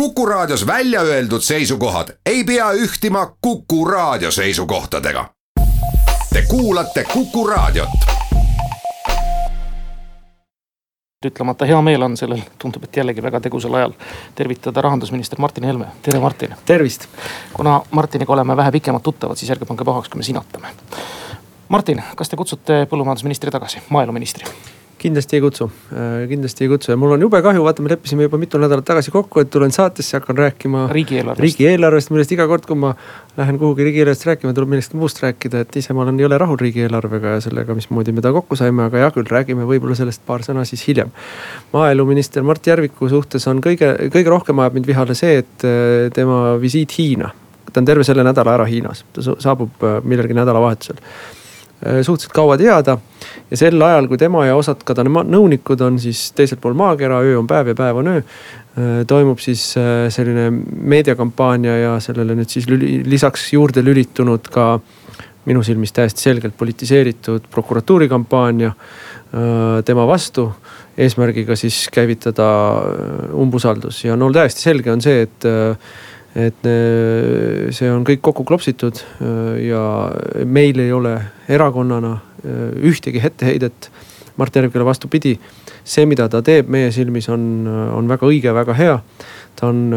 Kuku Raadios välja öeldud seisukohad ei pea ühtima Kuku Raadio seisukohtadega. Te kuulate Kuku Raadiot. ütlemata hea meel on sellel, tundub, et jällegi väga tegusal ajal tervitada rahandusminister Martin Helme, tere Martin. tervist. kuna Martiniga oleme vähe pikemalt tuttavad, siis ärge pange pahaks, kui me sinatame. Martin, kas te kutsute põllumajandusministri tagasi, maaeluministri? Kindlasti ei kutsu, kindlasti ei kutsu ja mul on jube kahju, vaata, me leppisime juba mitu nädalat tagasi kokku, et tulen saatesse, hakkan rääkima. riigieelarvest. riigieelarvest, millest iga kord, kui ma lähen kuhugi riigieelarvest rääkima, tuleb millestki muust rääkida, et ise ma olen, ei ole rahul riigieelarvega ja sellega, mismoodi me ta kokku saime, aga hea küll, räägime võib-olla sellest paar sõna siis hiljem. maaeluminister Mart Järviku suhtes on kõige, kõige rohkem ajab mind vihale see, et eh, tema visiit Hiina ta on terve selle nädala ära Hiinas, ta saabub eh, millalgi nädalavahetusel Äh, suhteliselt kaua teada. ja sel ajal, kui tema ja osad ka tema nõunikud on siis teisel pool maakera, öö on päev ja päev on öö. Äh, toimub siis äh, selline meediakampaania ja sellele nüüd siis lüli, lisaks juurde lülitunud ka minu silmis täiesti selgelt politiseeritud prokuratuuri kampaania tema vastu. eesmärgiga siis käivitada umbusaldus ja no täiesti selge on see, et et äh, see on kõik kokku klopsitud äh, ja meil ei ole erakonnana äh, ühtegi etteheidet Mart Järvikule, vastupidi. see, mida ta teeb meie silmis on, on väga õige, väga hea. ta on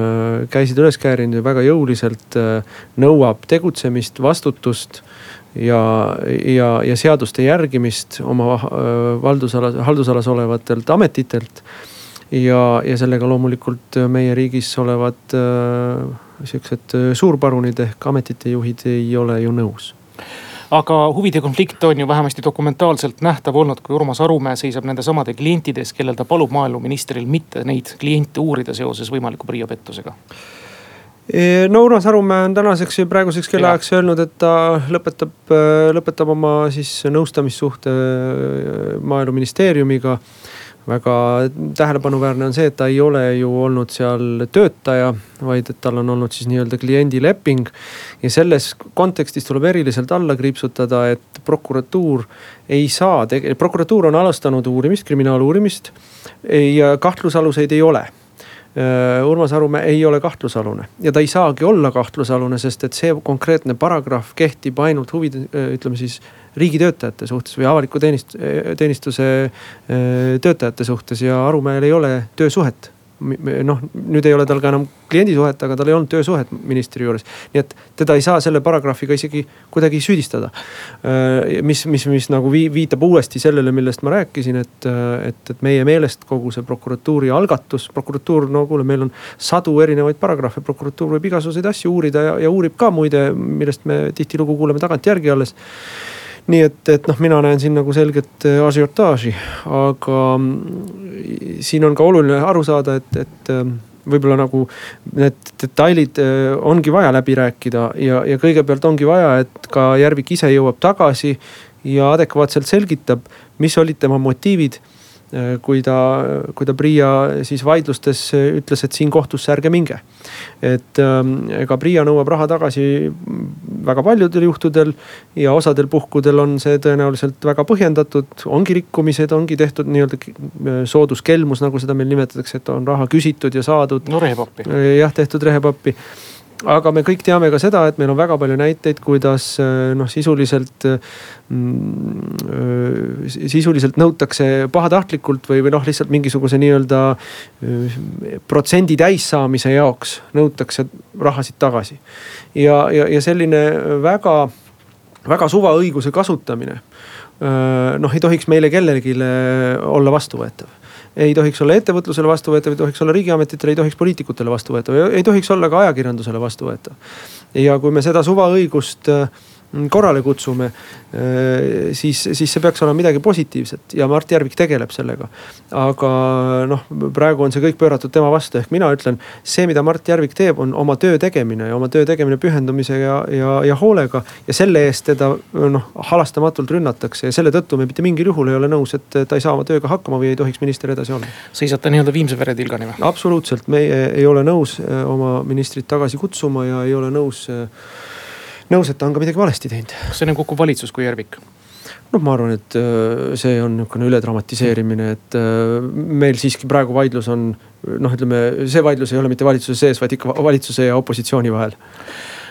käisid üles käärinud ja väga jõuliselt nõuab tegutsemist, vastutust ja, ja, ja seaduste järgimist oma valdusalas, haldusalas olevatelt ametitelt ja, ja sellega loomulikult meie riigis olevad äh, sihukesed äh, suurparunid ehk ametite juhid ei ole ju nõus. Aga huvide konflikt on ju vähemasti dokumentaalselt nähtav olnud, kui Urmas Arumäe seisab nende samade klientide ees, kellel ta palub maaeluministril mitte neid kliente uurida seoses võimaliku Priia pettusega. E, no Urmas Arumäe on tänaseks ja praeguseks kellaajaks öelnud, et ta lõpetab, äh, lõpetab oma siis nõustamissuhte maaeluministeeriumiga väga tähelepanuväärne on see, et ta ei ole ju olnud seal töötaja, vaid et tal on olnud siis nii-öelda kliendileping. ja selles kontekstis tuleb eriliselt alla kriipsutada, et prokuratuur ei saa, prokuratuur on alustanud uurimist, kriminaaluurimist ja kahtlusaluseid ei ole Äh, Urmas Arumäe ei ole kahtlusalune ja ta ei saagi olla kahtlusalune, sest et see konkreetne paragrahv kehtib ainult huvide, äh, ütleme siis riigitöötajate suhtes või avaliku teenist-, teenistuse äh, töötajate suhtes ja Arumäel ei ole töösuhet noh, nüüd ei ole tal ka enam kliendisuhet, aga tal ei olnud töösuhet ministri juures. nii et teda ei saa selle paragrahviga isegi kuidagi süüdistada. Äh, mis, mis, mis nagu viitab uuesti sellele, millest ma rääkisin, et, et, et meie meelest kogu see prokuratuuri algatus, prokuratuur, no kuule, meil on sadu erinevaid paragrahve, prokuratuur võib igasuguseid asju uurida ja, ja uurib ka muide, millest me tihtilugu kuuleme tagantjärgi alles nii et, et noh, mina näen siin nagu selget äh, asiotaaži, aga mm, siin on ka oluline aru saada, et, et ähm, võib-olla nagu need detailid äh, ongi vaja läbi rääkida ja, ja kõigepealt ongi vaja, et ka Järvik ise jõuab tagasi ja adekvaatselt selgitab, mis olid tema motiivid Äh, kui ta, kui ta PRIA siis vaidlustes ütles, et siin kohtusse ärge minge. et ähm, ega PRIA nõuab raha tagasi väga paljudel juhtudel ja osadel puhkudel on see tõenäoliselt väga põhjendatud. ongi rikkumised, ongi tehtud nii-öelda äh, sooduskelmus, nagu seda meil nimetatakse, et on raha küsitud ja saadud. no rehepappi. Äh, jah, tehtud rehepappi aga me kõik teame ka seda, et meil on väga palju näiteid, kuidas äh, noh, sisuliselt mm,. sisuliselt nõutakse pahatahtlikult või, või noh, lihtsalt mingisuguse nii-öelda äh, protsendi täissaamise jaoks nõutakse rahasid tagasi. ja, ja, ja selline väga, väga suvaõiguse kasutamine noh, ei tohiks meile kellelegi olla vastuvõetav ei tohiks olla ettevõtlusele vastuvõetav, ei tohiks olla riigiametitele, ei tohiks poliitikutele vastuvõetav, ei tohiks olla ka ajakirjandusele vastuvõetav. ja kui me seda suvaõigust äh, korrale kutsume, äh, siis, siis see peaks olema midagi positiivset ja Mart Järvik tegeleb sellega. aga noh, praegu on see kõik pööratud tema vastu, ehk mina ütlen, see, mida Mart Järvik teeb, on oma töö tegemine ja oma töö tegemine pühendumise ja, ja, ja hoolega. ja selle eest teda noh, halastamatult rünnatakse ja selle tõttu me mitte mingil juhul ei ole nõus, et ta ei saa oma tööga hakkama või ei tohiks minister edasi olla. seisate nii-öelda viimse vere tilgani või? absoluutselt, meie ei ole nõus äh, oma ministrit tagasi kutsuma ja ei ole nõus äh, nõus, et ta on ka midagi valesti teinud. kas see on kukkuv valitsus kui Järvik? noh, ma arvan, et äh, see on niisugune üledramatiseerimine, et äh, meil siiski praegu vaidlus on noh, ütleme see vaidlus ei ole mitte valitsuse sees, vaid ikka valitsuse ja opositsiooni vahel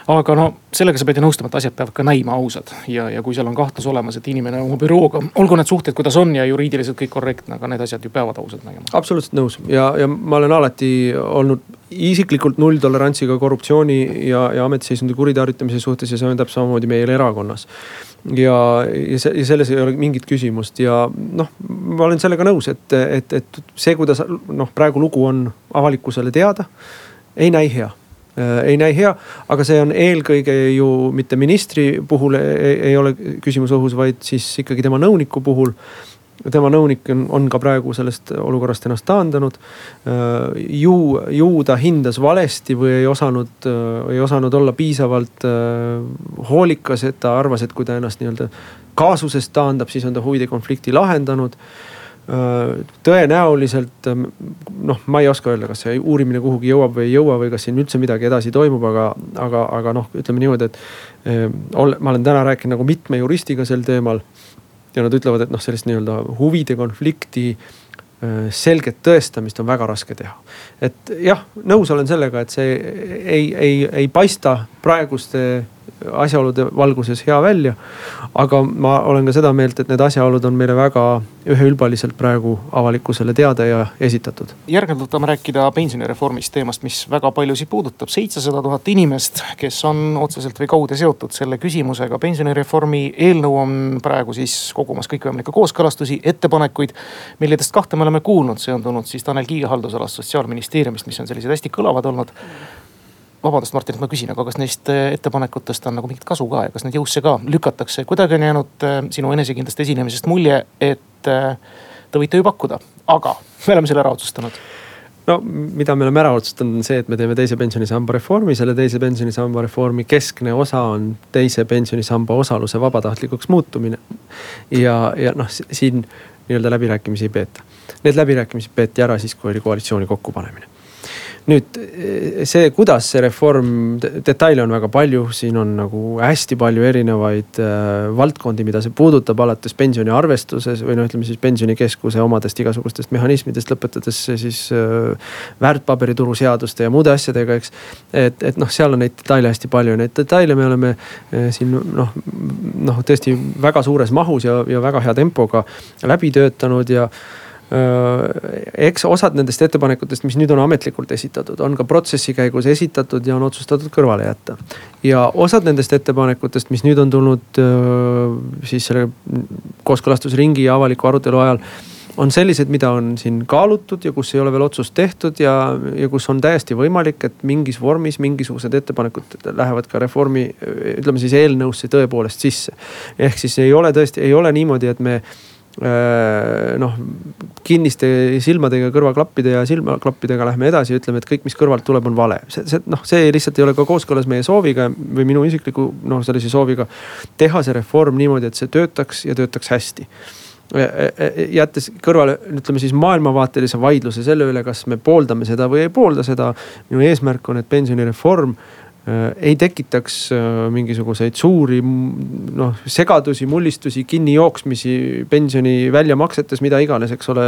aga no sellega sa pead ju nõustuma, et asjad peavad ka näima ausad. Ja, ja kui seal on kahtlus olemas, et inimene oma bürooga, olgu need suhted, kuidas on ja juriidiliselt kõik korrektne, aga need asjad ju peavad ausad nägema. absoluutselt nõus. Ja, ja ma olen alati olnud isiklikult nulltolerantsiga korruptsiooni ja, ja ametiseisundi kuritarvitamise suhtes ja see on täpselt samamoodi meil erakonnas. Ja, ja, ja selles ei ole mingit küsimust. Ja noh, ma olen sellega nõus, et, et, et see, kuidas noh, praegu lugu on avalikkusele teada, ei näi hea ei näi hea. aga see on eelkõige ju mitte ministri puhul ei, ei ole küsimus õhus, vaid siis ikkagi tema nõuniku puhul tema nõunik on, on ka praegu sellest olukorrast ennast taandanud. Äh, ju, ju ta hindas valesti või ei osanud, äh, ei osanud olla piisavalt hoolikas, et ta arvas, et kui ta ennast nii-öelda kaasusest taandab, siis on ta huvide konflikti lahendanud Äh, tõenäoliselt ähm, noh, ma ei oska öelda, kas see uurimine kuhugi jõuab või ei jõua või kas siin üldse midagi edasi toimub, aga, aga, aga noh, ütleme niimoodi, et eh, ma olen täna rääkinud nagu mitme juristiga sel teemal. ja nad ütlevad, et noh, sellist nii-öelda huvide konflikti äh, selget tõestamist on väga raske teha. et jah, nõus olen sellega, et see ei, ei, ei paista praeguste asjaolude valguses hea välja. aga ma olen ka seda meelt, et need asjaolud on meile väga üheülbaliselt praegu avalikkusele teada ja esitatud. järgnevalt võtame rääkida pensionireformist, teemast, mis väga paljusid puudutab. seitsesada tuhat inimest, kes on otseselt või kaude seotud selle küsimusega. pensionireformi eelnõu on praegu siis kogumas kõikvõimalikke kooskõlastusi, ettepanekuid, millest kahte me oleme kuulnud, see on tulnud siis Tanel Kiige haldusalast sotsiaalministeeriumist, mis on sellised hästi kõlavad olnud vabandust, Martin, et ma küsin, aga kas neist äh, ettepanekutest on nagu mingit kasu ka ja kas need jõusse ka lükatakse? kuidagi on jäänud äh, sinu enesekindlast esinemisest mulje, et äh, te võite ju pakkuda, aga me oleme selle ära otsustanud no mida me oleme ära otsustanud, on see, et me teeme teise pensionisamba reformi, selle teise pensionisamba reformi keskne osa on teise pensionisamba osaluse vabatahtlikuks muutumine. ja, ja noh, siin nii-öelda läbirääkimisi ei peeta. Need läbirääkimised peeti ära siis, kui oli koalitsiooni kokkupanemine nüüd see, kuidas see reform, detaile on väga palju, siin on nagu hästi palju erinevaid äh, valdkondi, mida see puudutab, alates pensioni arvestuses või noh, ütleme siis pensionikeskuse omadest igasugustest mehhanismidest, lõpetades siis äh, väärtpaberituru seaduste ja muude asjadega, eks. et, et noh, seal on neid detaile hästi palju neid detaile me oleme äh, siin noh, noh tõesti väga suures mahus ja, ja väga hea tempoga läbi töötanud ja eks osad nendest ettepanekutest, mis nüüd on ametlikult esitatud, on ka protsessi käigus esitatud ja on otsustatud kõrvale jätta. ja osad nendest ettepanekutest, mis nüüd on tulnud siis selle kooskõlastusringi ja avaliku arutelu ajal on sellised, mida on siin kaalutud ja kus ei ole veel otsust tehtud ja, ja kus on täiesti võimalik, et mingis vormis mingisugused ettepanekud lähevad ka reformi, ütleme siis eelnõusse tõepoolest sisse. ehk siis ei ole tõesti, ei ole niimoodi, et me Äh, noh, kinniste silmadega, kõrvaklappide ja silmaklappidega lähme edasi ja ütleme, et kõik, mis kõrvalt tuleb, on vale. see, see noh, see lihtsalt ei ole ka kooskõlas meie sooviga või minu isikliku noh, sellise sooviga teha see reform niimoodi, et see töötaks ja töötaks hästi jättes kõrvale, ütleme siis maailmavaatelise vaidluse selle üle, kas me pooldame seda või ei poolda seda. minu eesmärk on, et pensionireform Äh, ei tekitaks äh, mingisuguseid suuri noh, segadusi, mullistusi, kinnijooksmisi pensioni väljamaksetes, mida iganes, eks ole.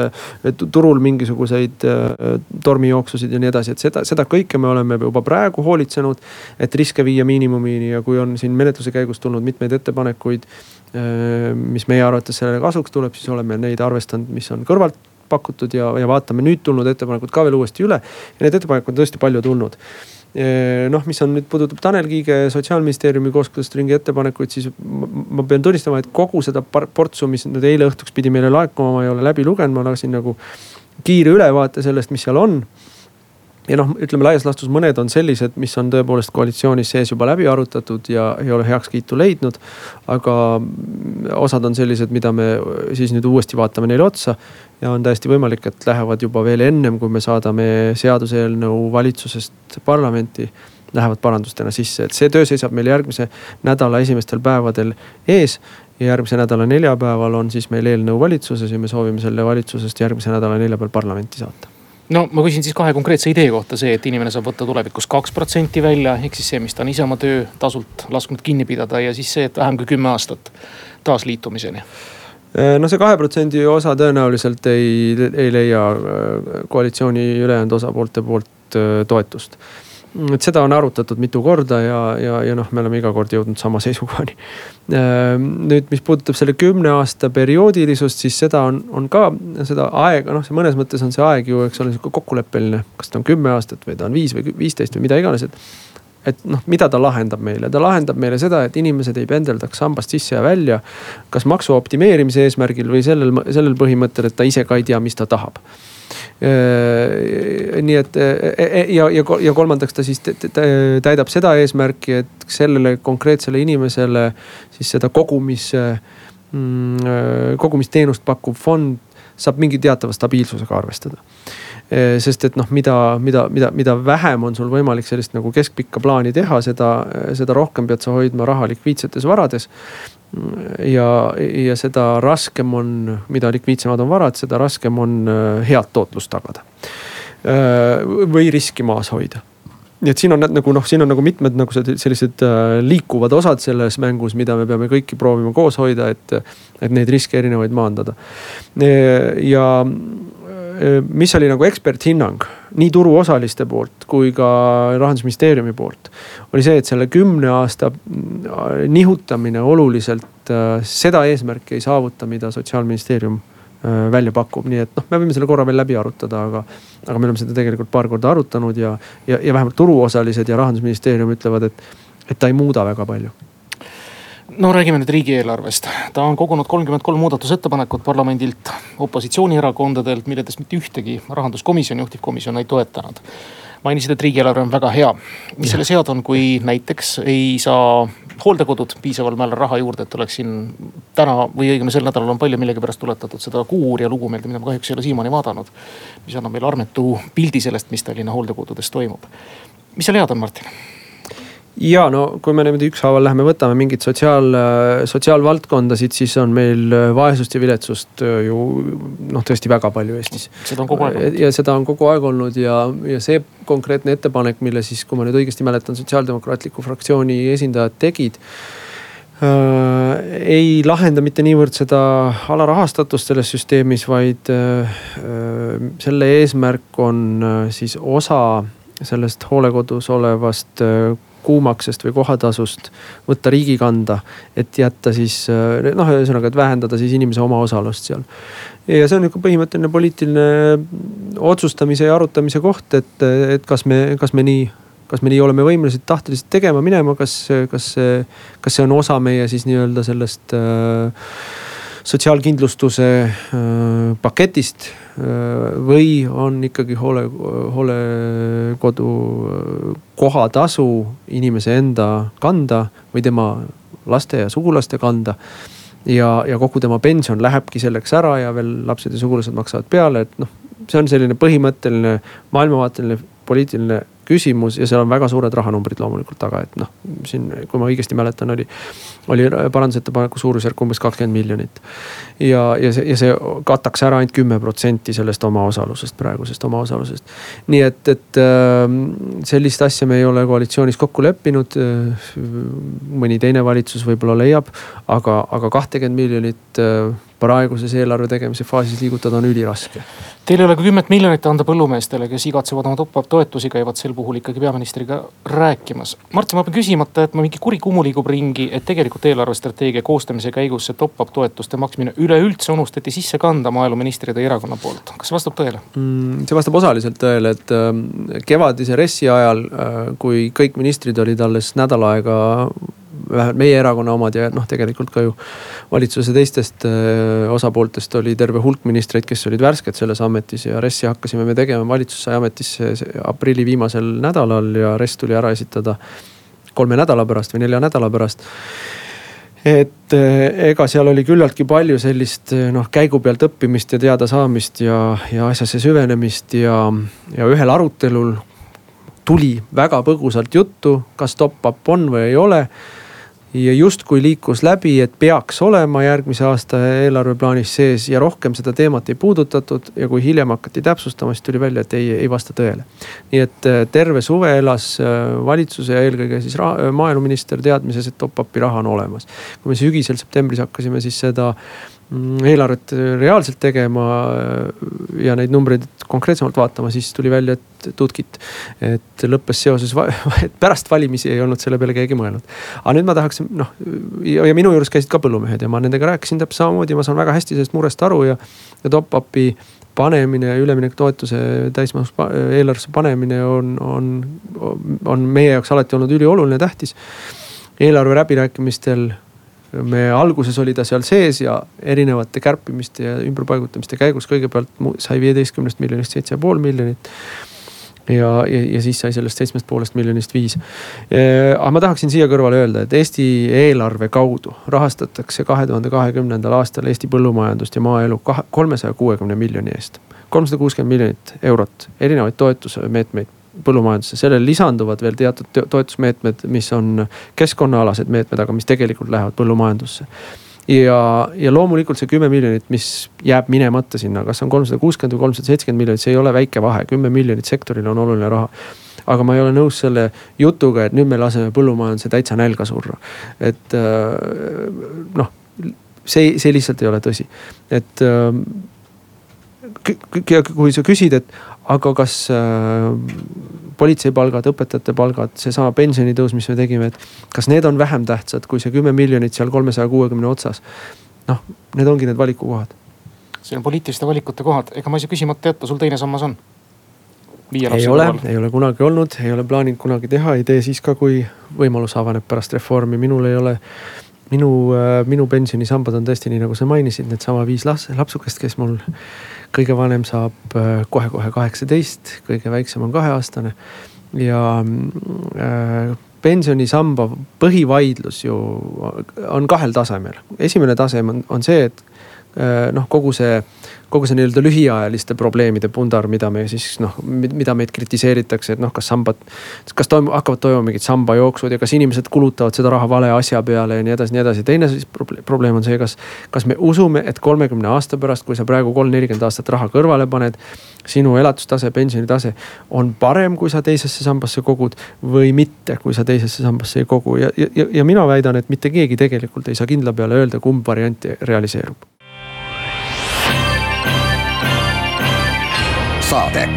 turul mingisuguseid äh, tormijooksusid ja nii edasi, et seda, seda kõike me oleme juba praegu hoolitsenud. et riske viia miinimumini ja kui on siin menetluse käigus tulnud mitmeid ettepanekuid, mis meie arvates sellele kasuks tuleb, siis oleme neid arvestanud, mis on kõrvalt pakutud ja, ja vaatame nüüd tulnud ettepanekud ka veel uuesti üle. ja neid ettepanekuid on tõesti palju tulnud noh, mis on nüüd puudutab Tanel Kiige sotsiaalministeeriumi kooskõlastusringi ettepanekuid, siis ma pean tunnistama, et kogu seda portsu, mis nüüd eile õhtuks pidi meile laekuma, ma ei ole läbi lugenud, ma lasin nagu kiire ülevaate sellest, mis seal on ja noh, ütleme laias laastus mõned on sellised, mis on tõepoolest koalitsioonis sees juba läbi arutatud ja ei ole heakskiitu leidnud. aga osad on sellised, mida me siis nüüd uuesti vaatame neile otsa. Ja on täiesti võimalik, et lähevad juba veel ennem, kui me saadame seaduseelnõu valitsusest parlamenti lähevad parandustena sisse, et see töö seisab meil järgmise nädala esimestel päevadel ees. ja järgmise nädala neljapäeval on siis meil eelnõu valitsuses ja me soovime selle valitsusest järgmise nädala neljapäeval parlamenti saata. No ma küsin siis kahe konkreetse idee kohta, see, et inimene saab võtta tulevikus kaks protsenti välja, ehk siis see, mis ta on ise oma töötasult lasknud kinni pidada ja siis see, et vähem kui kümme aastat taasliitumiseni no see kahe protsendi osa tõenäoliselt ei, ei leia koalitsiooni ülejäänud osapoolte poolt toetust et seda on arutatud mitu korda ja, ja, ja noh, me oleme iga kord jõudnud sama seisukohani. Nüüd, mis puudutab selle kümne aasta perioodilisust, siis seda on, on ka seda aega, noh, see mõnes mõttes on see aeg ju, eks ole, sihuke kokkuleppeline. kas ta on kümme aastat või ta on viis või viisteist või mida iganes, et et noh, mida ta lahendab meile, ta lahendab meile seda, et inimesed ei pendeldaks sambast sisse ja välja. kas maksu optimeerimise eesmärgil või sellel, sellel põhimõttel, et ta ise ka ei tea, mis ta tahab Äh, nii et äh, äh, ja, ja, ja kolmandaks ta siis täidab seda eesmärki, et sellele konkreetsele inimesele siis seda kogumis, kogumisteenust pakkuv fond saab mingi teatava stabiilsusega arvestada. Sest et noh, mida, mida, mida, mida vähem on sul võimalik sellist nagu keskpikka plaani teha, seda, seda rohkem pead sa hoidma raha likviidsetes varades. Ja, ja seda raskem on, mida likviidsemad on varad, seda raskem on äh, head tootlust tagada. Äh, või riski maas hoida nii et siin on nagu noh, siin on nagu mitmed nagu sellised äh, liikuvad osad selles mängus, mida me peame kõiki proovima koos hoida, et, et neid riske erinevaid maandada. ja mis oli nagu eksperthinnang nii turuosaliste poolt kui ka rahandusministeeriumi poolt. oli see, et selle kümne aasta mm, nihutamine oluliselt äh, seda eesmärki ei saavuta, mida sotsiaalministeerium äh, välja pakub, nii et noh, me võime selle korra veel läbi arutada, aga, aga me oleme seda tegelikult paar korda arutanud ja, ja, ja vähemalt turuosalised ja rahandusministeerium ütlevad, et, et ta ei muuda väga palju no räägime nüüd riigieelarvest. ta on kogunud kolmkümmend kolm muudatusettepanekut parlamendilt, opositsioonierakondadelt, milledest mitte ühtegi rahanduskomisjon, juhtivkomisjon ei toetanud. mainisid, et riigieelarve on väga hea. mis selles head on, kui näiteks ei saa hooldekodud piisaval määral raha juurde, et oleks siin täna või õigemini sel nädalal on palju millegipärast tuletatud seda Kuuuurija lugu meelde, mida ma kahjuks ei ole siiamaani vaadanud. mis annab meile armetu pildi sellest, mis Tallinna hooldekodudes toimub. mis seal head on, Martin? Ja no kui me niimoodi ükshaaval läheme, võtame mingit sotsiaal, sotsiaalvaldkondasid, siis on meil äh, vaesust ja viletsust äh, ju noh, tõesti väga palju Eestis. seda on kogu aeg olnud. ja seda on kogu aeg olnud ja, ja see konkreetne ettepanek, mille siis, kui ma nüüd õigesti mäletan, sotsiaaldemokraatliku fraktsiooni esindajad tegid äh,. ei lahenda mitte niivõrd seda alarahastatust selles süsteemis, vaid äh, selle eesmärk on äh, siis osa sellest hoolekodus olevast äh, kuumaksest või kohatasust võtta riigi kanda. et jätta siis eh, noh, ühesõnaga, et vähendada siis inimese omaosalust seal. ja see on nihuke põhimõtteline poliitiline otsustamise ja arutamise koht, et, et kas me, kas me nii kas me nii oleme võimelised tahtelised tegema, minema, kas, kas, kas see on osa meie siis nii-öelda sellest äh, sotsiaalkindlustuse äh, paketist äh, või on ikkagi hoole, hoolekodu äh, kohatasu inimese enda kanda või tema laste ja sugulaste kanda. ja, ja kogu tema pension lähebki selleks ära ja veel lapsed ja sugulased maksavad peale, et noh, see on selline põhimõtteline maailmavaateline poliitiline küsimus ja seal on väga suured rahanumbrid loomulikult taga, et noh, siin, kui ma õigesti mäletan, oli, oli parandusettepaneku suurusjärk umbes kakskümmend miljonit. ja, ja see, ja see kataks ära ainult kümme protsenti sellest omaosalusest, praegusest omaosalusest. nii et, et ähm, sellist asja me ei ole koalitsioonis kokku leppinud. mõni teine valitsus võib-olla leiab, aga, aga kahtekümmend miljonit äh, praeguses eelarve tegemise faasis liigutada on üliraske. Teil ei ole ka kümmet miljonit anda põllumeestele, kes igatsevad oma top-up toetusi, käivad sel puhul ikkagi peaministriga rääkimas. Martin, ma pean küsimata, et ma mingi kuri kumu liigub ringi, et tegelikult eelarvestrateegia koostamise käigus see top-up toetuste maksmine üleüldse unustati sisse kanda maaeluministri teie erakonna poolt. kas vastab tõele mm,? see vastab osaliselt tõele, et ähm, kevadise RES-i ajal, äh, kui kõik ministrid olid alles nädal aega vähemalt meie erakonna omad ja noh, tegelikult ka ju valitsuse teistest äh, osapooltest oli terve hulk ministreid, kes olid värsked selles ametis ja RES-i hakkasime me tegema, valitsus sai ametisse aprilli viimasel nädalal ja RES tuli ära esitada kolme nädala pärast või nelja nädala pärast. Et äh, ega seal oli küllaltki palju sellist äh, noh, käigu pealt õppimist ja teadasaamist ja, ja asjasse süvenemist ja, ja ühel arutelul tuli väga põgusalt juttu, kas top-up on või ei ole ja justkui liikus läbi, et peaks olema järgmise aasta eelarveplaanis sees ja rohkem seda teemat ei puudutatud. ja kui hiljem hakati täpsustama, siis tuli välja, et ei, ei vasta tõele. nii et äh, terve suve elas äh, valitsuse ja eelkõige siis maaeluminister teadmises, et top-up'i raha on olemas. kui me sügisel septembris hakkasime siis seda eelarvet reaalselt tegema ja neid numbreid konkreetsemalt vaatama, siis tuli välja, et tutkit. et lõppes seoses, et pärast valimisi ei olnud selle peale keegi mõelnud. aga nüüd ma tahaks noh ja minu juures käisid ka põllumehed ja ma nendega rääkisin täpselt samamoodi, ma saan väga hästi sellest murest aru ja, ja top-up'i panemine ja üleminekutoetuse täismahus eelarvesse panemine on, on, on meie jaoks alati olnud ülioluline, tähtis. eelarve läbirääkimistel me alguses oli ta seal sees ja erinevate kärpimiste ja ümberpaigutamiste käigus kõigepealt sai viieteistkümnest miljonist seitse pool miljonit ja, ja, ja siis sai sellest seitsmest poolest miljonist viis. aga ma tahaksin siia kõrvale öelda, et Eesti eelarve kaudu rahastatakse kahe tuhande kahekümnendal aastal Eesti põllumajandust ja maaelu kolmesaja kuuekümne miljoni eest. kolmsada kuuskümmend miljonit eurot, erinevaid toetusmeetmeid põllumajandusse, sellele lisanduvad veel teatud toetusmeetmed, mis on keskkonnaalased meetmed, aga mis tegelikult lähevad põllumajandusse. Ja, ja loomulikult see kümme miljonit, mis jääb minemata sinna, kas on kolmsada kuuskümmend või kolmsada seitsekümmend miljonit, see ei ole väike vahe, kümme miljonit sektorile on oluline raha. Aga ma ei ole nõus selle jutuga, et nüüd me laseme põllumajanduse täitsa nälga surra. et äh, noh, see, see lihtsalt ei ole tõsi, et äh, kui sa küsid, et aga kas äh, politseipalgad, õpetajate palgad, seesama pensionitõus, mis me tegime, et kas need on vähem tähtsad kui see kümme miljonit seal kolmesaja kuuekümne otsas. noh, need ongi need valikukohad. see on poliitiliste valikute kohad, ega ma ei saa küsimata jätta, sul teine sammas on? ei ole, ei ole kunagi olnud, ei ole plaaninud kunagi teha, ei tee siis ka, kui võimalus avaneb pärast reformi, minul ei ole minu, äh, minu pensionisambad on tõesti nii, nagu sa mainisid, needsama viis lapsukest, kes mul kõige vanem saab kohe-kohe kaheksateist, kõige väiksem on kaheaastane. ja äh, pensionisamba põhivaidlus ju on kahel tasemel. esimene tasem on, on see, et äh, noh, kogu see kogu see nii-öelda lühiajaliste probleemide pundar, mida me siis noh, mida meid kritiseeritakse, et noh, kas sambad. kas toimub, hakkavad toimuma mingid sambajooksud ja kas inimesed kulutavad seda raha vale asja peale ja nii edasi, nii edasi. teine siis probleem on see, kas, kas me usume, et kolmekümne aasta pärast, kui sa praegu kolm, nelikümmend aastat raha kõrvale paned. sinu elatustase, pensionitase on parem, kui sa teisesse sambasse kogud või mitte, kui sa teisesse sambasse ei kogu ja, ja, ja mina väidan, et mitte keegi tegelikult ei saa kindla peale öelda, kumb variant realiseerub saade.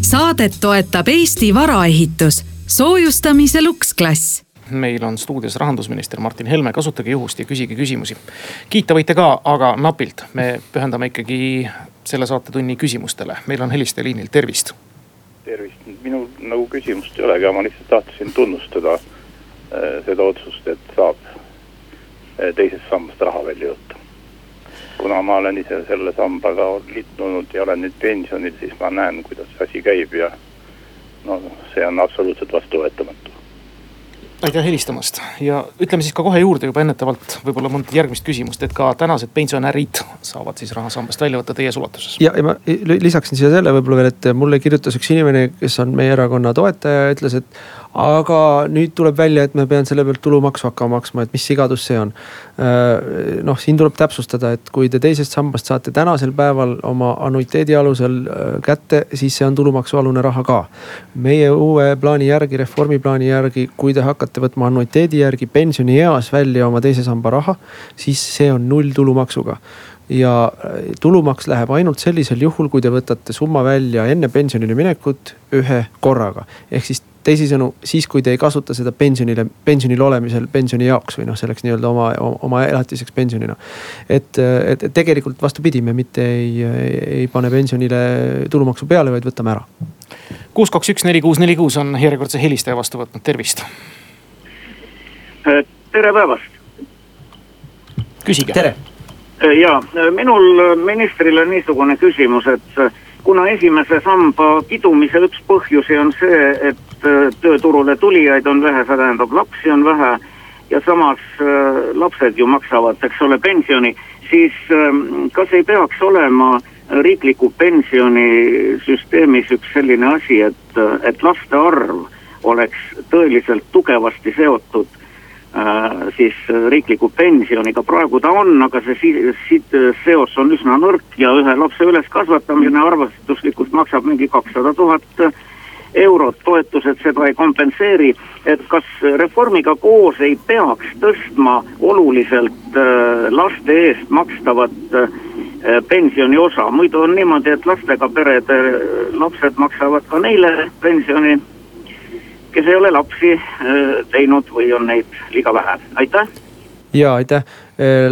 Saadet toetab Eesti Varaehitus, soojustamise luksklass meil on stuudios rahandusminister Martin Helme, kasutage juhust ja küsige küsimusi. kiita võite ka, aga napilt, me pühendame ikkagi selle saatetunni küsimustele, meil on helistaja liinil, tervist. tervist, minul nagu küsimust ei olegi, ma lihtsalt tahtsin tunnustada äh, seda otsust, et saab äh, teisest sambast raha välja võtta kuna ma olen ise selle sambaga liitunud ja olen nüüd pensionil, siis ma näen, kuidas see asi käib ja no see on absoluutselt vastuvõetamatu. aitäh helistamast ja ütleme siis ka kohe juurde juba ennetavalt võib-olla mõnda järgmist küsimust, et ka tänased pensionärid saavad siis rahasambast välja võtta täies ulatuses. ja, ja ma lisaksin siia selle võib-olla veel, et mulle kirjutas üks inimene, kes on meie erakonna toetaja ja ütles, et aga nüüd tuleb välja, et ma pean selle pealt tulumaksu hakkama maksma, et mis sigadus see on. Äh, noh, siin tuleb täpsustada, et kui te teisest sambast saate tänasel päeval oma annuiteedi alusel äh, kätte, siis see on tulumaksualune raha ka. meie uue plaani järgi, reformi plaani järgi, kui te hakkate võtma annuiteedi järgi pensionieas välja oma teise samba raha, siis see on null tulumaksuga ja äh, tulumaks läheb ainult sellisel juhul, kui te võtate summa välja enne pensionile minekut ühe korraga. ehk siis teisisõnu, siis kui te ei kasuta seda pensionile, pensionil olemisel pensioni jaoks või noh, selleks nii-öelda oma, oma elatiseks pensionina. et, et tegelikult vastupidi, me mitte ei, ei pane pensionile tulumaksu peale, vaid võtame ära. kuus, kaks, üks, neli, kuus, neli, kuus on järjekordse helistaja vastu võtnud, tervist. tere päevast. küsige. tere. Ja minul ministrile niisugune küsimus, et kuna esimese samba kidumise üks põhjusi on see, et äh, tööturule tulijaid on vähe, see tähendab lapsi on vähe ja samas äh, lapsed ju maksavad, eks ole, pensioni, siis ähm, kas ei peaks olema riikliku pensionisüsteemis üks selline asi, et, äh, et laste arv oleks tõeliselt tugevasti seotud Äh, siis äh, riikliku pensioniga, praegu ta on, aga see si-, si-, seos on üsna nõrk ja ühe lapse üleskasvatamine arvestuslikult maksab mingi kakssada tuhat eurot. Toetused seda ei kompenseeri. et kas reformiga koos ei peaks tõstma oluliselt äh, laste eest makstavat äh, pensioni osa, muidu on niimoodi, et lastega perede lapsed maksavad ka neile pensioni, kes ei ole lapsi teinud või on neid liiga vähe, aitäh. ja aitäh Äh,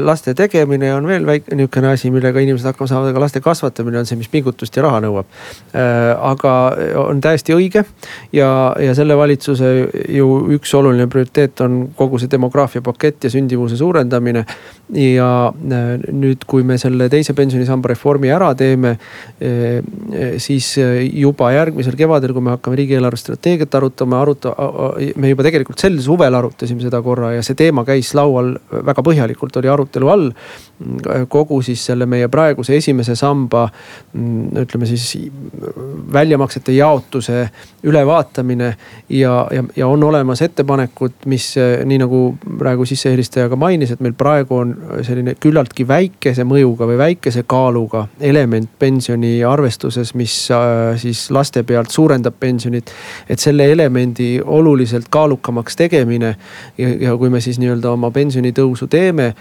laste tegemine on veel väike nihukene asi, millega inimesed hakkama saavad, aga laste kasvatamine on see, mis pingutust ja raha nõuab. Äh, aga on täiesti õige ja, ja selle valitsuse ju üks oluline prioriteet on kogu see demograafia pakett ja sündimuse suurendamine. ja äh, nüüd, kui me selle teise pensionisamba reformi ära teeme, siis juba järgmisel kevadel, kui me hakkame riigieelarve strateegiat arutama, aruta-, me juba tegelikult sel suvel arutasime seda korra ja see teema käis laual väga põhjalikult tegelikult oli arutelu all kogu siis selle meie praeguse esimese samba ütleme siis väljamaksete jaotuse ülevaatamine. ja, ja, ja on olemas ettepanekud, mis nii nagu praegu sissehelistaja ka mainis, et meil praegu on selline küllaltki väikese mõjuga või väikese kaaluga element pensioni arvestuses, mis siis laste pealt suurendab pensionit. et selle elemendi oluliselt kaalukamaks tegemine ja, ja kui me siis nii-öelda oma pensionitõusu teeme,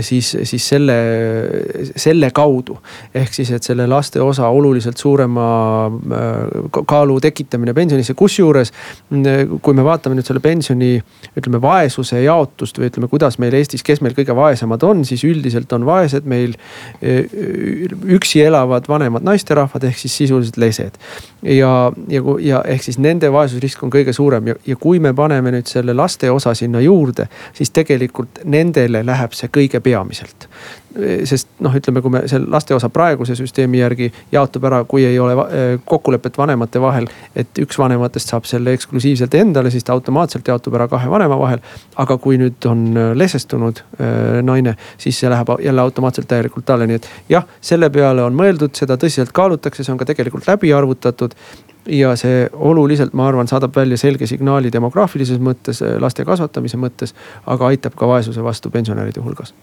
siis, siis selle, selle kaudu. ehk siis, et selle laste osa oluliselt suurema äh, kaalu tekitamine pensionisse, kusjuures äh, kui me vaatame nüüd selle pensioni ütleme vaesuse jaotust või ütleme, kuidas meil Eestis, kes meil kõige vaesemad on, siis üldiselt on vaesed meil üksi elavad vanemad naisterahvad ehk siis sisuliselt lesed. ja, ja, ja ehk siis nende vaesusrisk on kõige suurem ja, ja kui me paneme nüüd selle laste osa sinna juurde, siis tegelikult nendele läheb see kõige peamiselt. sest noh, ütleme, kui me selle laste osa praeguse süsteemi järgi jaotub ära, kui ei ole kokkulepet vanemate vahel. et üks vanematest saab selle eksklusiivselt endale, siis ta automaatselt jaotub ära kahe vanema vahel. aga kui nüüd on eh, lesestunud äh, naine, siis see läheb jälle automaatselt täielikult talle, nii et jah, selle peale on mõeldud, seda tõsiselt kaalutakse, see on ka tegelikult läbi arvutatud ja see oluliselt, ma arvan, saadab välja selge signaali demograafilises mõttes, laste kasvatamise mõttes, aga aitab ka vaesuse vastu pensionäride hulgas.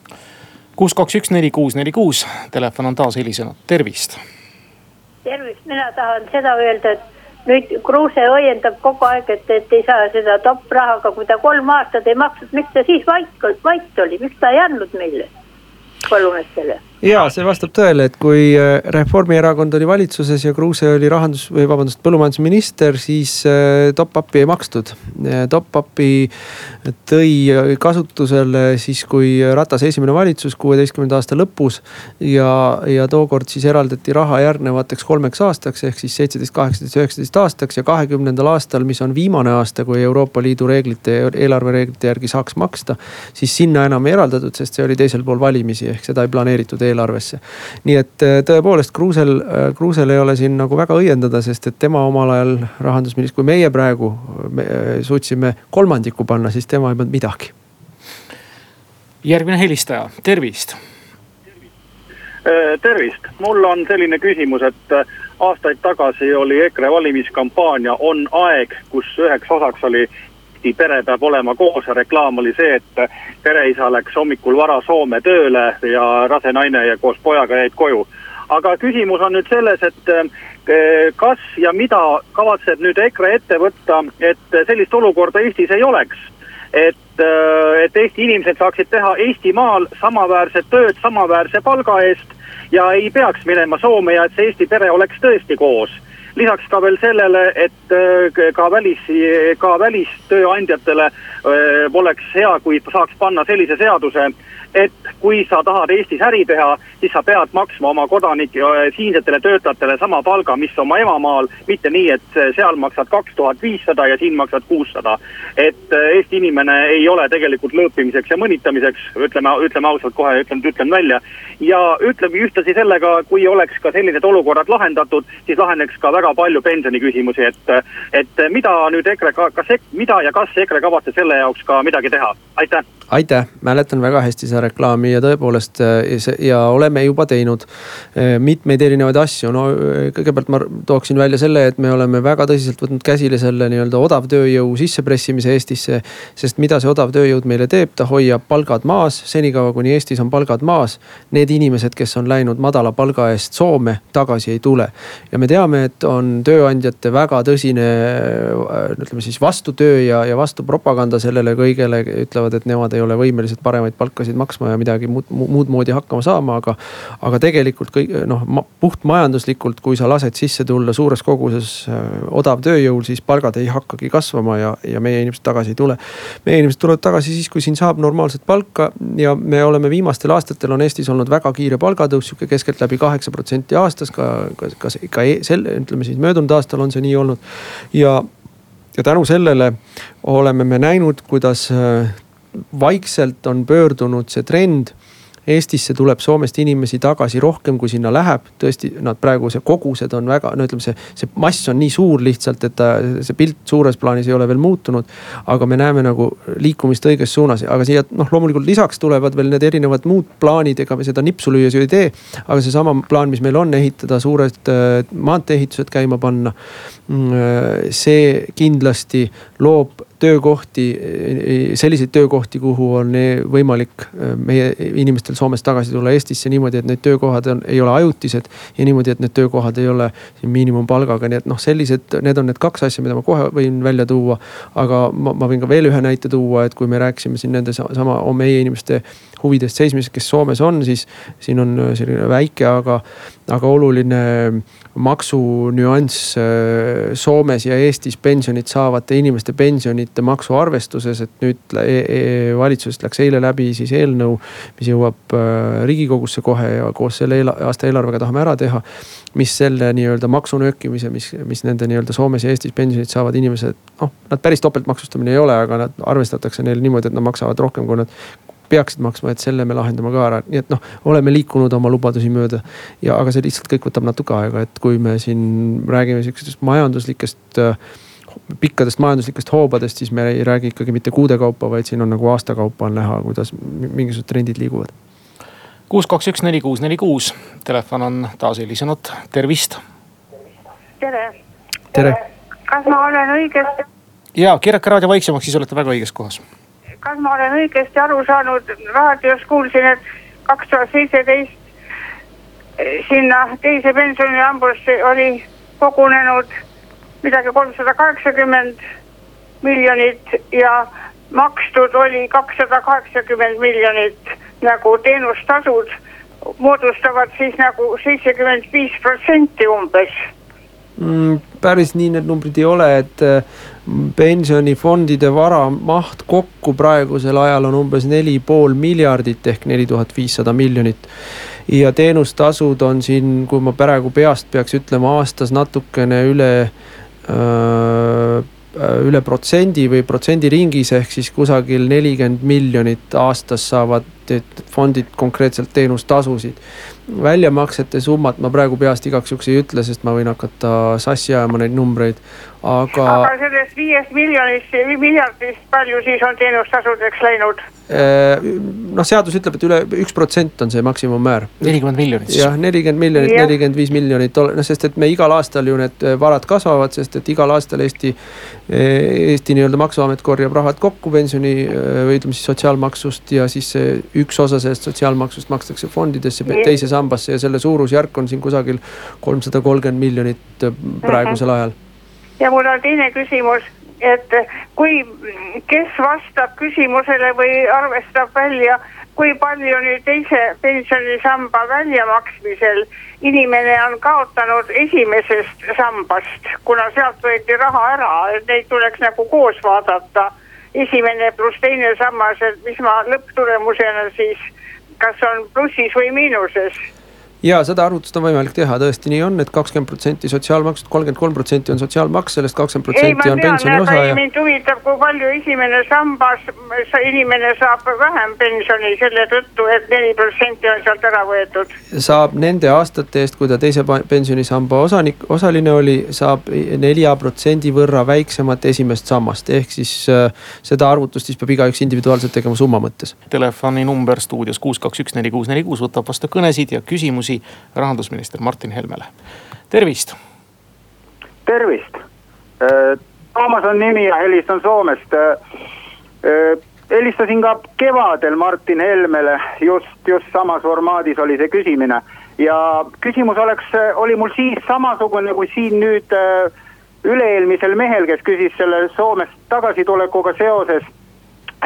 kuus, kaks, üks, neli, kuus, neli, kuus, telefon on taas helisenud, tervist. tervist, mina tahan seda öelda, et nüüd Kruuse õiendab kogu aeg, et, et ei saa seda top-rahaga, kui ta kolm aastat ei maksnud, miks ta siis vait, vait oli, miks ta ei andnud meile, põllumeestele ja see vastab tõele, et kui äh, Reformierakond oli valitsuses ja Kruuse oli rahandus või vabandust, põllumajandusminister, siis äh, top-up'i ei makstud. Top-up'i tõi kasutusele siis, kui Ratase esimene valitsus kuueteistkümnenda aasta lõpus. ja, ja tookord siis eraldati raha järgnevateks kolmeks aastaks ehk siis seitseteist, kaheksateist, üheksateist aastaks ja kahekümnendal aastal, mis on viimane aasta, kui Euroopa Liidu reeglite, eelarvereeglite järgi saaks maksta. siis sinna enam ei eraldatud, sest see oli teisel pool valimisi ehk seda ei planeeritud eelarvesse. nii et äh, tõepoolest Kruusel, äh, Kruusel ei ole siin nagu väga õiendada, sest et tema omal ajal rahandusminister, kui meie praegu me, äh, suutsime kolmandiku panna, siis tema ei pannud midagi. järgmine helistaja, tervist. tervist, mul on selline küsimus, et aastaid tagasi oli EKRE valimiskampaania On aeg, kus üheks osaks oli Eesti pere peab olema koos ja reklaam oli see, et pereisa läks hommikul vara Soome tööle ja rase naine ja koos pojaga jäid koju. aga küsimus on nüüd selles, et eh, kas ja mida kavatseb nüüd EKRE ette võtta, et sellist olukorda Eestis ei oleks et, eh, et Eesti inimesed saaksid teha Eestimaal samaväärset tööd samaväärse palga eest ja ei peaks minema Soome ja et see Eesti pere oleks tõesti koos lisaks ka veel sellele, et äh, ka välis, ka välistööandjatele äh, oleks hea, kui saaks panna sellise seaduse, et kui sa tahad Eestis äri teha, siis sa pead maksma oma kodanike, äh, siinsetele töötajatele sama palga, mis oma emamaal, mitte nii, et seal maksad kaks tuhat viissada ja siin maksad kuussada. et äh, Eesti inimene ei ole tegelikult lõõpimiseks ja mõnitamiseks, ütleme, ütleme ausalt kohe, ütlen, ütlen välja. ja ütleme ühtlasi sellega, kui oleks ka sellised olukorrad lahendatud, siis laheneks ka väga palju pensioniküsimusi, et, et mida nüüd EKRE, kas, mida ja kas EKRE kavatseb selle jaoks ka midagi teha, aitäh aitäh, mäletan väga hästi seda reklaami ja tõepoolest äh, ja oleme juba teinud äh, mitmeid erinevaid asju. no äh, kõigepealt ma tooksin välja selle, et me oleme väga tõsiselt võtnud käsile selle nii-öelda odavtööjõu sissepressimise Eestisse. sest mida see odav tööjõud meile teeb, ta hoiab palgad maas, senikaua kuni Eestis on palgad maas. Need inimesed, kes on läinud madala palga eest Soome, tagasi ei tule. ja me teame, et on tööandjate väga tõsine ütleme siis vastutöö ja, ja vastupropaganda sellele kõigele, ütlevad, et nemad ei ole võimelised paremaid palkasid maksma ja midagi muud, muud moodi hakkama saama, aga. aga tegelikult kõik noh, puhtmajanduslikult, kui sa lased sisse tulla suures koguses äh, odav tööjõul, siis palgad ei hakkagi kasvama ja, ja meie inimesed tagasi ei tule. meie inimesed tulevad tagasi siis, kui siin saab normaalset palka ja me oleme viimastel aastatel on Eestis olnud väga kiire palgatõus, sihuke keskeltläbi kaheksa protsenti aastas, ka, ka, ka, ka e, sel, ütleme siis möödunud aastal on see nii olnud. ja ja tänu sellele oleme me näinud, kuidas äh, vaikselt on pöördunud see trend Eestisse tuleb Soomest inimesi tagasi rohkem, kui sinna läheb. tõesti, nad praegu see kogused on väga, no ütleme, see, see mass on nii suur lihtsalt, et ta, see pilt suures plaanis ei ole veel muutunud. aga me näeme nagu liikumist õiges suunas, aga siia noh, loomulikult lisaks tulevad veel need erinevad muud plaanid, ega me seda nipsu lüües ju ei tee. aga seesama plaan, mis meil on, ehitada suured äh, maantee-ehitused käima panna. Mm, äh, see kindlasti loob töökohti, selliseid töökohti, kuhu on võimalik äh, meie inimestel Soomest tagasi tulla Eestisse niimoodi, et need töökohad on, ei ole ajutised. ja niimoodi, et need töökohad ei ole miinimumpalgaga, nii et noh, sellised, need on need kaks asja, mida ma kohe võin välja tuua. aga ma, ma võin ka veel ühe näite tuua, et kui me rääkisime siin nende sama meie inimeste huvidest seismisest, kes Soomes on, siis siin on selline väike, aga, aga oluline maksunüanss Soomes ja Eestis pensionit saavate inimeste pensionite maksuarvestuses, et nüüd e e valitsusest läks eile läbi siis eelnõu, mis jõuab äh, riigikogusse kohe ja koos selle eela, aasta eelarvega tahame ära teha. mis selle nii-öelda maksunöökimise, mis, mis nende nii-öelda Soomes ja Eestis pensionit saavad inimesed, noh, nad päris topeltmaksustamine ei ole, aga nad arvestatakse neil niimoodi, et nad maksavad rohkem, kui nad peaksid maksma, et selle me lahendame ka ära, nii et noh, oleme liikunud oma lubadusi mööda. ja, aga see lihtsalt kõik võtab natuke aega, et kui me siin räägime sihukestest majanduslikest pikkadest majanduslikest hoobadest, siis me ei räägi ikkagi mitte kuude kaupa, vaid siin on nagu aasta kaupa on näha, kuidas mingisugused trendid liiguvad. kuus, kaks, üks, neli, kuus, neli, kuus, telefon on taas helisenud, tervist. tere. tere. kas ma olen õigesti? ja keerake raadio vaiksemaks, siis olete väga õiges kohas kas ma olen õigesti aru saanud, raadios kuulsin, et kaks tuhat seitseteist eh, sinna teise pensionihambusse oli kogunenud midagi kolmsada kaheksakümmend miljonit ja makstud oli kakssada kaheksakümmend miljonit nagu teenustasud moodustavad siis nagu seitsekümmend viis protsenti umbes mm,. päris nii need numbrid ei ole, et pensionifondide vara maht kokku praegusel ajal on umbes neli pool miljardit ehk neli tuhat viissada miljonit. ja teenustasud on siin, kui ma praegu peast peaks ütlema, aastas natukene üle üle protsendi või protsendi ringis ehk siis kusagil nelikümmend miljonit aastas saavad fondid konkreetselt teenustasusid. Väljamaksete summat ma praegu peast igaks juhuks ei ütle, sest ma võin hakata sassi ajama neid numbreid, aga. aga sellest viiest miljonist, miljardist, palju siis on teenustasudeks läinud? Äh, noh, seadus ütleb, et üle üks protsent on see maksimummäär. nelikümmend miljonit siis. jah, nelikümmend miljonit, nelikümmend viis miljonit, noh sest et me igal aastal ju need äh, varad kasvavad, sest et igal aastal Eesti. Äh, Eesti nii-öelda maksuamet korjab rahad kokku pensioni või ütleme siis sotsiaalmaksust ja siis see üks osa sellest sotsiaalmaksust makstakse fondidesse teise sambasse ja selle suurusjärk on siin kusagil kolmsada kolmkümmend miljonit praegusel ajal. Ja mul on teine küsimus et kui, kes vastab küsimusele või arvestab välja, kui palju nüüd teise pensionisamba väljamaksmisel inimene on kaotanud esimesest sambast, kuna sealt võeti raha ära, et neid tuleks nagu koos vaadata. esimene pluss teine sammas, et mis ma lõpptulemusena siis, kas on plussis või miinuses ja seda arvutust on võimalik teha, tõesti nii on, et kakskümmend protsenti sotsiaalmaksust, kolmkümmend kolm protsenti on sotsiaalmaks, sellest kakskümmend protsenti on pensioni osa ja. mind huvitab, kui palju esimene sambas inimene saab vähem pensioni selle tõttu et, et neli protsenti on sealt ära võetud. saab nende aastate eest, kui ta teise pensionisamba osanik, osaline oli, saab nelja protsendi võrra väiksemat esimest sammast, ehk siis äh, seda arvutust siis peab igaüks individuaalselt tegema summa mõttes. telefoninumber stuudios kuus, kaks, üks, neli, kuus, neli, kuus võtab vastu kõnesid ja küsimusi küsimusi rahandusminister Martin Helmele. tervist. tervist. Äh, Toomas on nimi ja helistan Soomest. Äh, äh, helistasin ka kevadel Martin Helmele, just, just samas formaadis oli see küsimine. ja küsimus oleks, oli mul siis samasugune kui siin nüüd üle-eelmisel mehel, kes küsis selle Soomest tagasitulekuga seoses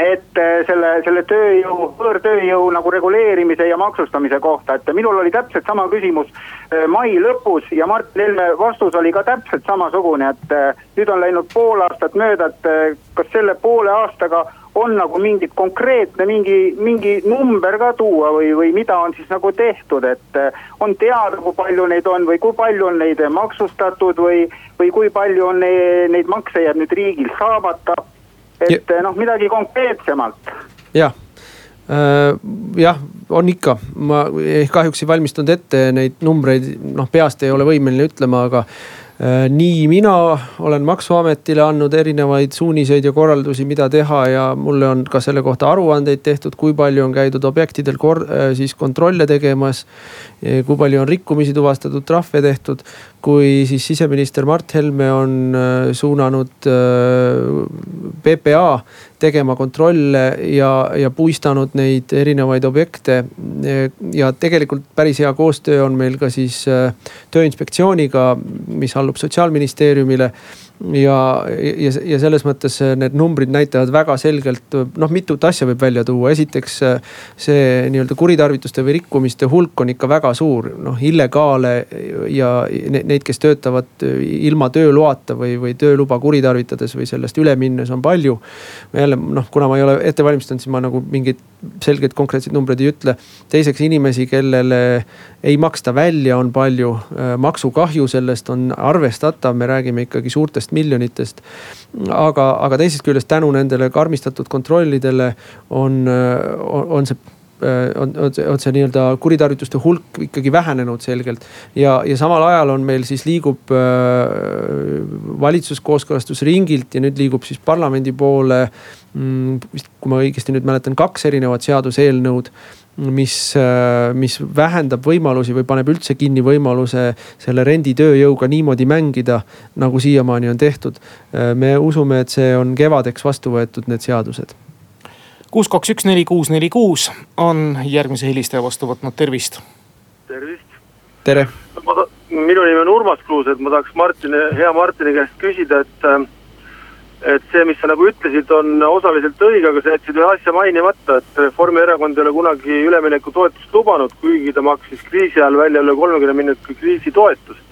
et äh, selle, selle tööjõu, võõrtööjõu nagu reguleerimise ja maksustamise kohta, et minul oli täpselt sama küsimus äh, mai lõpus ja Martin Helme vastus oli ka täpselt samasugune, et äh, nüüd on läinud pool aastat mööda, et kas selle poole aastaga on nagu mingi konkreetne mingi, mingi number ka tuua või, või mida on siis nagu tehtud, et on teada, kui palju neid on või kui palju on neid maksustatud või, või kui palju on neid, neid makse jääb nüüd riigil saamata et ja. noh, midagi konkreetsemalt. jah äh, jah, on ikka, ma kahjuks ei valmistanud ette neid numbreid, noh peast ei ole võimeline ütlema, aga nii mina olen maksuametile andnud erinevaid suuniseid ja korraldusi, mida teha ja mulle on ka selle kohta aruandeid tehtud, kui palju on käidud objektidel kor-, äh, siis kontrolle tegemas. kui palju on rikkumisi tuvastatud, trahve tehtud. kui siis siseminister Mart Helme on äh, suunanud PPA tegema kontrolle ja, ja puistanud neid erinevaid objekte. ja tegelikult päris hea koostöö on meil ka siis tööinspektsiooniga, mis allub sotsiaalministeeriumile ja, ja, ja selles mõttes need numbrid näitavad väga selgelt, noh, mitut asja võib välja tuua. esiteks see nii-öelda kuritarvituste või rikkumiste hulk on ikka väga suur, noh illegaale ja neid, kes töötavad ilma tööloata või, või tööluba kuritarvitades või sellest üle minnes on palju. jälle noh, kuna ma ei ole ette valmistanud, siis ma nagu mingeid selgeid konkreetseid numbreid ei ütle. teiseks inimesi, kellele ei maksta välja, on palju, maksukahju sellest on arvestatav, me räägime ikkagi suurtest miljonitest. aga, aga teisest küljest tänu nendele karmistatud kontrollidele on, on, on see on, on see, on see nii-öelda kuritarvituste hulk ikkagi vähenenud selgelt. ja, ja samal ajal on meil siis liigub äh, valitsus kooskõlastusringilt ja nüüd liigub siis parlamendi poole mm,. vist, kui ma õigesti nüüd mäletan, kaks erinevat seaduseelnõud mis, äh, mis vähendab võimalusi või paneb üldse kinni võimaluse selle renditööjõuga niimoodi mängida, nagu siiamaani on tehtud. Äh, me usume, et see on kevadeks vastu võetud, need seadused. Kuus, kaks, üks, neli, kuus, neli, kuus on järgmise helistaja vastu võtnud, tervist. tervist. tere. minu nimi on Urmas Kruuse, et ma tahaks Martini, hea Martini käest küsida, et et see, mis sa nagu ütlesid, on osaliselt õige, aga sa jätsid ühe asja mainimata, et Reformierakond ei ole kunagi üleminekutoetust lubanud, kuigi ta maksis kriisi ajal välja üle kolmekümne miljoni kriisitoetust.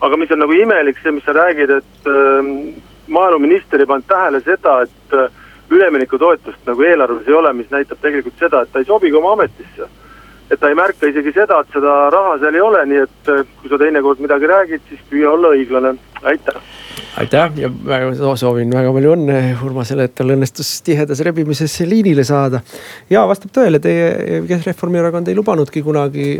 aga mis on nagu imelik, see, mis sa räägid, et äh, maaeluminister ei pannud tähele seda, et äh, üleminekutoetust nagu eelarves ei ole, mis näitab tegelikult seda, et ta ei sobi ka oma ametisse. et ta ei märka isegi seda, et seda raha seal ei ole, nii et äh, kui sa teinekord midagi räägid, siis püüa olla õiglane, aitäh aitäh ja väga soovin väga palju õnne Urmasele, et tal õnnestus tihedas rebimises liinile saada. ja vastab tõele, teie, kes Reformierakond ei lubanudki kunagi.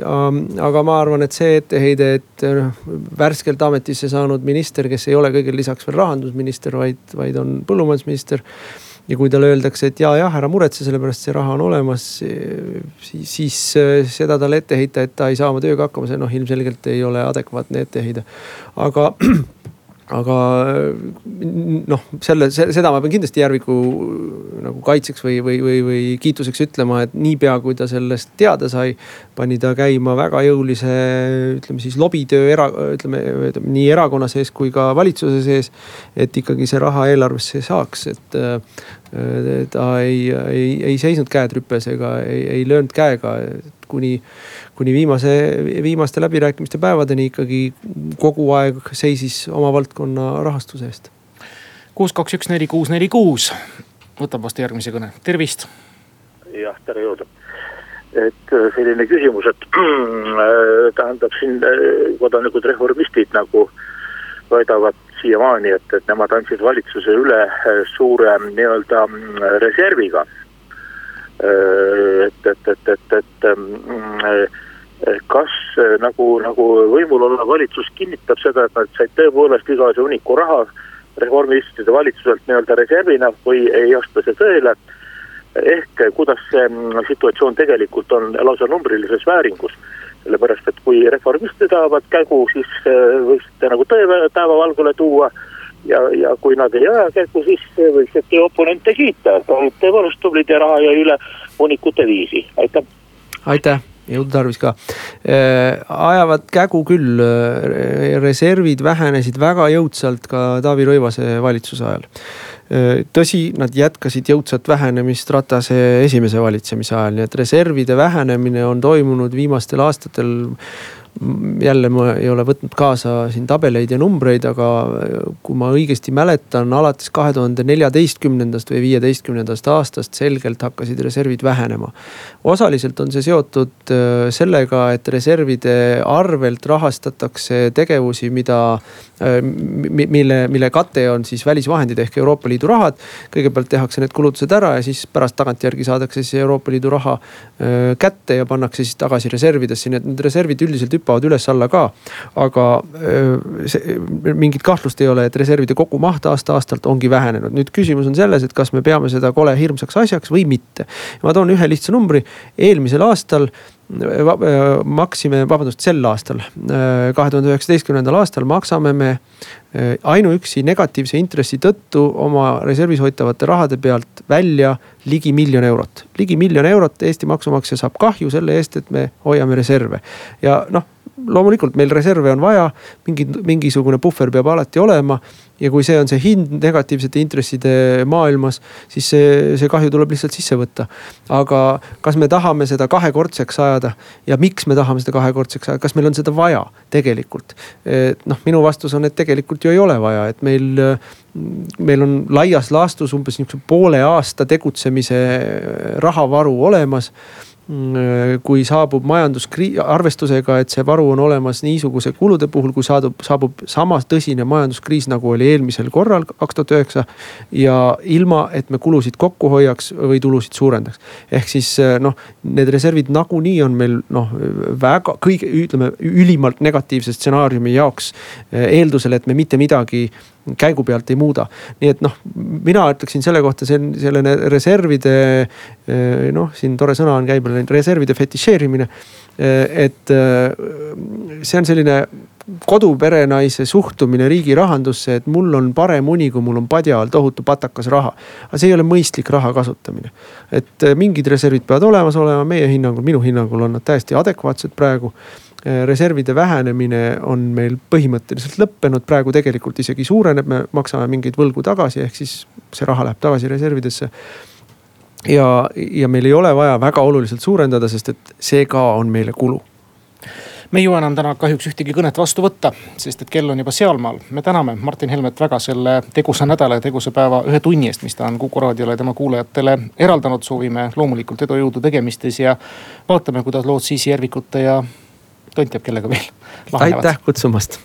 aga ma arvan, et see etteheide, et noh värskelt ametisse saanud minister, kes ei ole kõigele lisaks veel rahandusminister, vaid, vaid on põllumajandusminister ja kui talle öeldakse, et ja, jah, ära muretse, sellepärast see raha on olemas, siis, siis seda talle ette heita, et ta ei saa oma tööga hakkama, see noh, ilmselgelt ei ole adekvaatne etteheide. aga aga noh, selle, seda ma pean kindlasti Järviku nagu kaitseks või, või, või, või kiituseks ütlema, et niipea kui ta sellest teada sai, pani ta käima väga jõulise, ütleme siis lobitöö era-, ütleme nii erakonna sees kui ka valitsuse sees. et ikkagi see raha eelarvesse saaks, et ta ei, ei, ei seisnud käed rüpes ega ei, ei löönud käega, kuni kuni viimase, viimaste läbirääkimiste päevadeni ikkagi kogu aeg seisis oma valdkonna rahastuse eest. kuus, kaks, üks, neli, kuus, neli, kuus võtab vastu järgmise kõne, tervist. jah, tere jõudu. et äh, selline küsimus, et tähendab siin kodanikud reformistid nagu väidavad siiamaani, et, et nemad andsid valitsuse üle suure nii-öelda mm, reserviga. Et, et, et, et, et mm, kas nagu, nagu võimul olev valitsus kinnitab seda, et nad said tõepoolest igasuguse hunniku raha reformistide valitsuselt nii-öelda reservina või ei vasta see tõele. ehk kuidas see mm, situatsioon tegelikult on lausa numbrilises vääringus. sellepärast, et kui reformistid tahavad kägu, siis äh, võiksite nagu tõe päevavalgule tuua ja, ja kui nad ei aja kägu, siis võiksite oponente kiita, et olid tõepoolest tublid ja raha jäi üle hunnikute viisi, aitäh. aitäh jõudu tarvis ka. Äh, ajavad kägu küll, äh, reservid vähenesid väga jõudsalt ka Taavi Rõivase valitsuse ajal. Äh, tõsi, nad jätkasid jõudsat vähenemist Ratase esimese valitsemise ajal, nii et reservide vähenemine on toimunud viimastel aastatel jälle ma ei ole võtnud kaasa siin tabeleid ja numbreid, aga kui ma õigesti mäletan, alates kahe tuhande neljateistkümnendast või viieteistkümnendast aastast selgelt hakkasid reservid vähenema. osaliselt on see seotud äh, sellega, et reservide arvelt rahastatakse tegevusi, mida, äh, mille, mille kate on siis välisvahendid ehk Euroopa Liidu rahad. kõigepealt tehakse need kulutused ära ja siis pärast tagantjärgi saadakse siis Euroopa Liidu raha äh, kätte ja pannakse siis tagasi reservidesse, nii et need reservid üldiselt hüppavad üles-alla ka. aga see, mingit kahtlust ei ole, et reservide kogumaht aasta-aastalt ongi vähenenud. nüüd küsimus on selles, et kas me peame seda kole hirmsaks asjaks või mitte. ma toon ühe lihtsa numbri, eelmisel aastal maksime, vabandust, sel aastal, kahe tuhande üheksateistkümnendal aastal maksame me ainuüksi negatiivse intressi tõttu oma reservis hoitavate rahade pealt välja ligi miljon eurot. ligi miljon eurot Eesti maksumaksja saab kahju selle eest, et me hoiame reserve ja noh loomulikult meil reserve on vaja, mingi, mingisugune puhver peab alati olema. ja kui see on see hind negatiivsete intresside maailmas, siis see, see kahju tuleb lihtsalt sisse võtta. aga kas me tahame seda kahekordseks ajada ja miks me tahame seda kahekordseks ajada, kas meil on seda vaja tegelikult? et noh, minu vastus on, et tegelikult ju ei ole vaja, et meil meil on laias laastus umbes niisuguse poole aasta tegutsemise rahavaru olemas kui saabub majanduskriis, arvestusega, et see varu on olemas niisuguse kulude puhul, kui saadub, saabub sama tõsine majanduskriis, nagu oli eelmisel korral, kaks tuhat üheksa. ja ilma, et me kulusid kokku hoiaks või tulusid suurendaks. ehk siis noh, need reservid nagunii on meil noh, väga kõige, ütleme ülimalt negatiivse stsenaariumi jaoks. eeldusel, et me mitte midagi käigu pealt ei muuda. nii et noh, mina ütleksin selle kohta, see on selline reservide eh, noh, siin tore sõna on käibel, reservide fetišeerimine. Eh, et eh, see on selline koduperenaise suhtumine riigi rahandusse, et mul on parem uni, kui mul on padja all tohutu patakas raha. aga see ei ole mõistlik raha kasutamine. et mingid reservid peavad olemas olema, meie hinnangul, minu hinnangul on nad täiesti adekvaatsed praegu reservide vähenemine on meil põhimõtteliselt lõppenud, praegu tegelikult isegi suureneb, me maksame mingeid võlgu tagasi, ehk siis see raha läheb tagasi reservidesse. ja, ja meil ei ole vaja väga oluliselt suurendada, sest et see ka on meile kulu me ei jõua enam täna kahjuks ühtegi kõnet vastu võtta, sest et kell on juba sealmaal. me täname Martin Helmet väga selle tegusa nädala ja tegusa päeva ühe tunni eest, mis ta on Kuku raadiole ja tema kuulajatele eraldanud. soovime loomulikult edu, jõudu tegemistes ja vaatame, kuidas lood siis Järvikute ja tont teab kellega veel aitäh kutsumast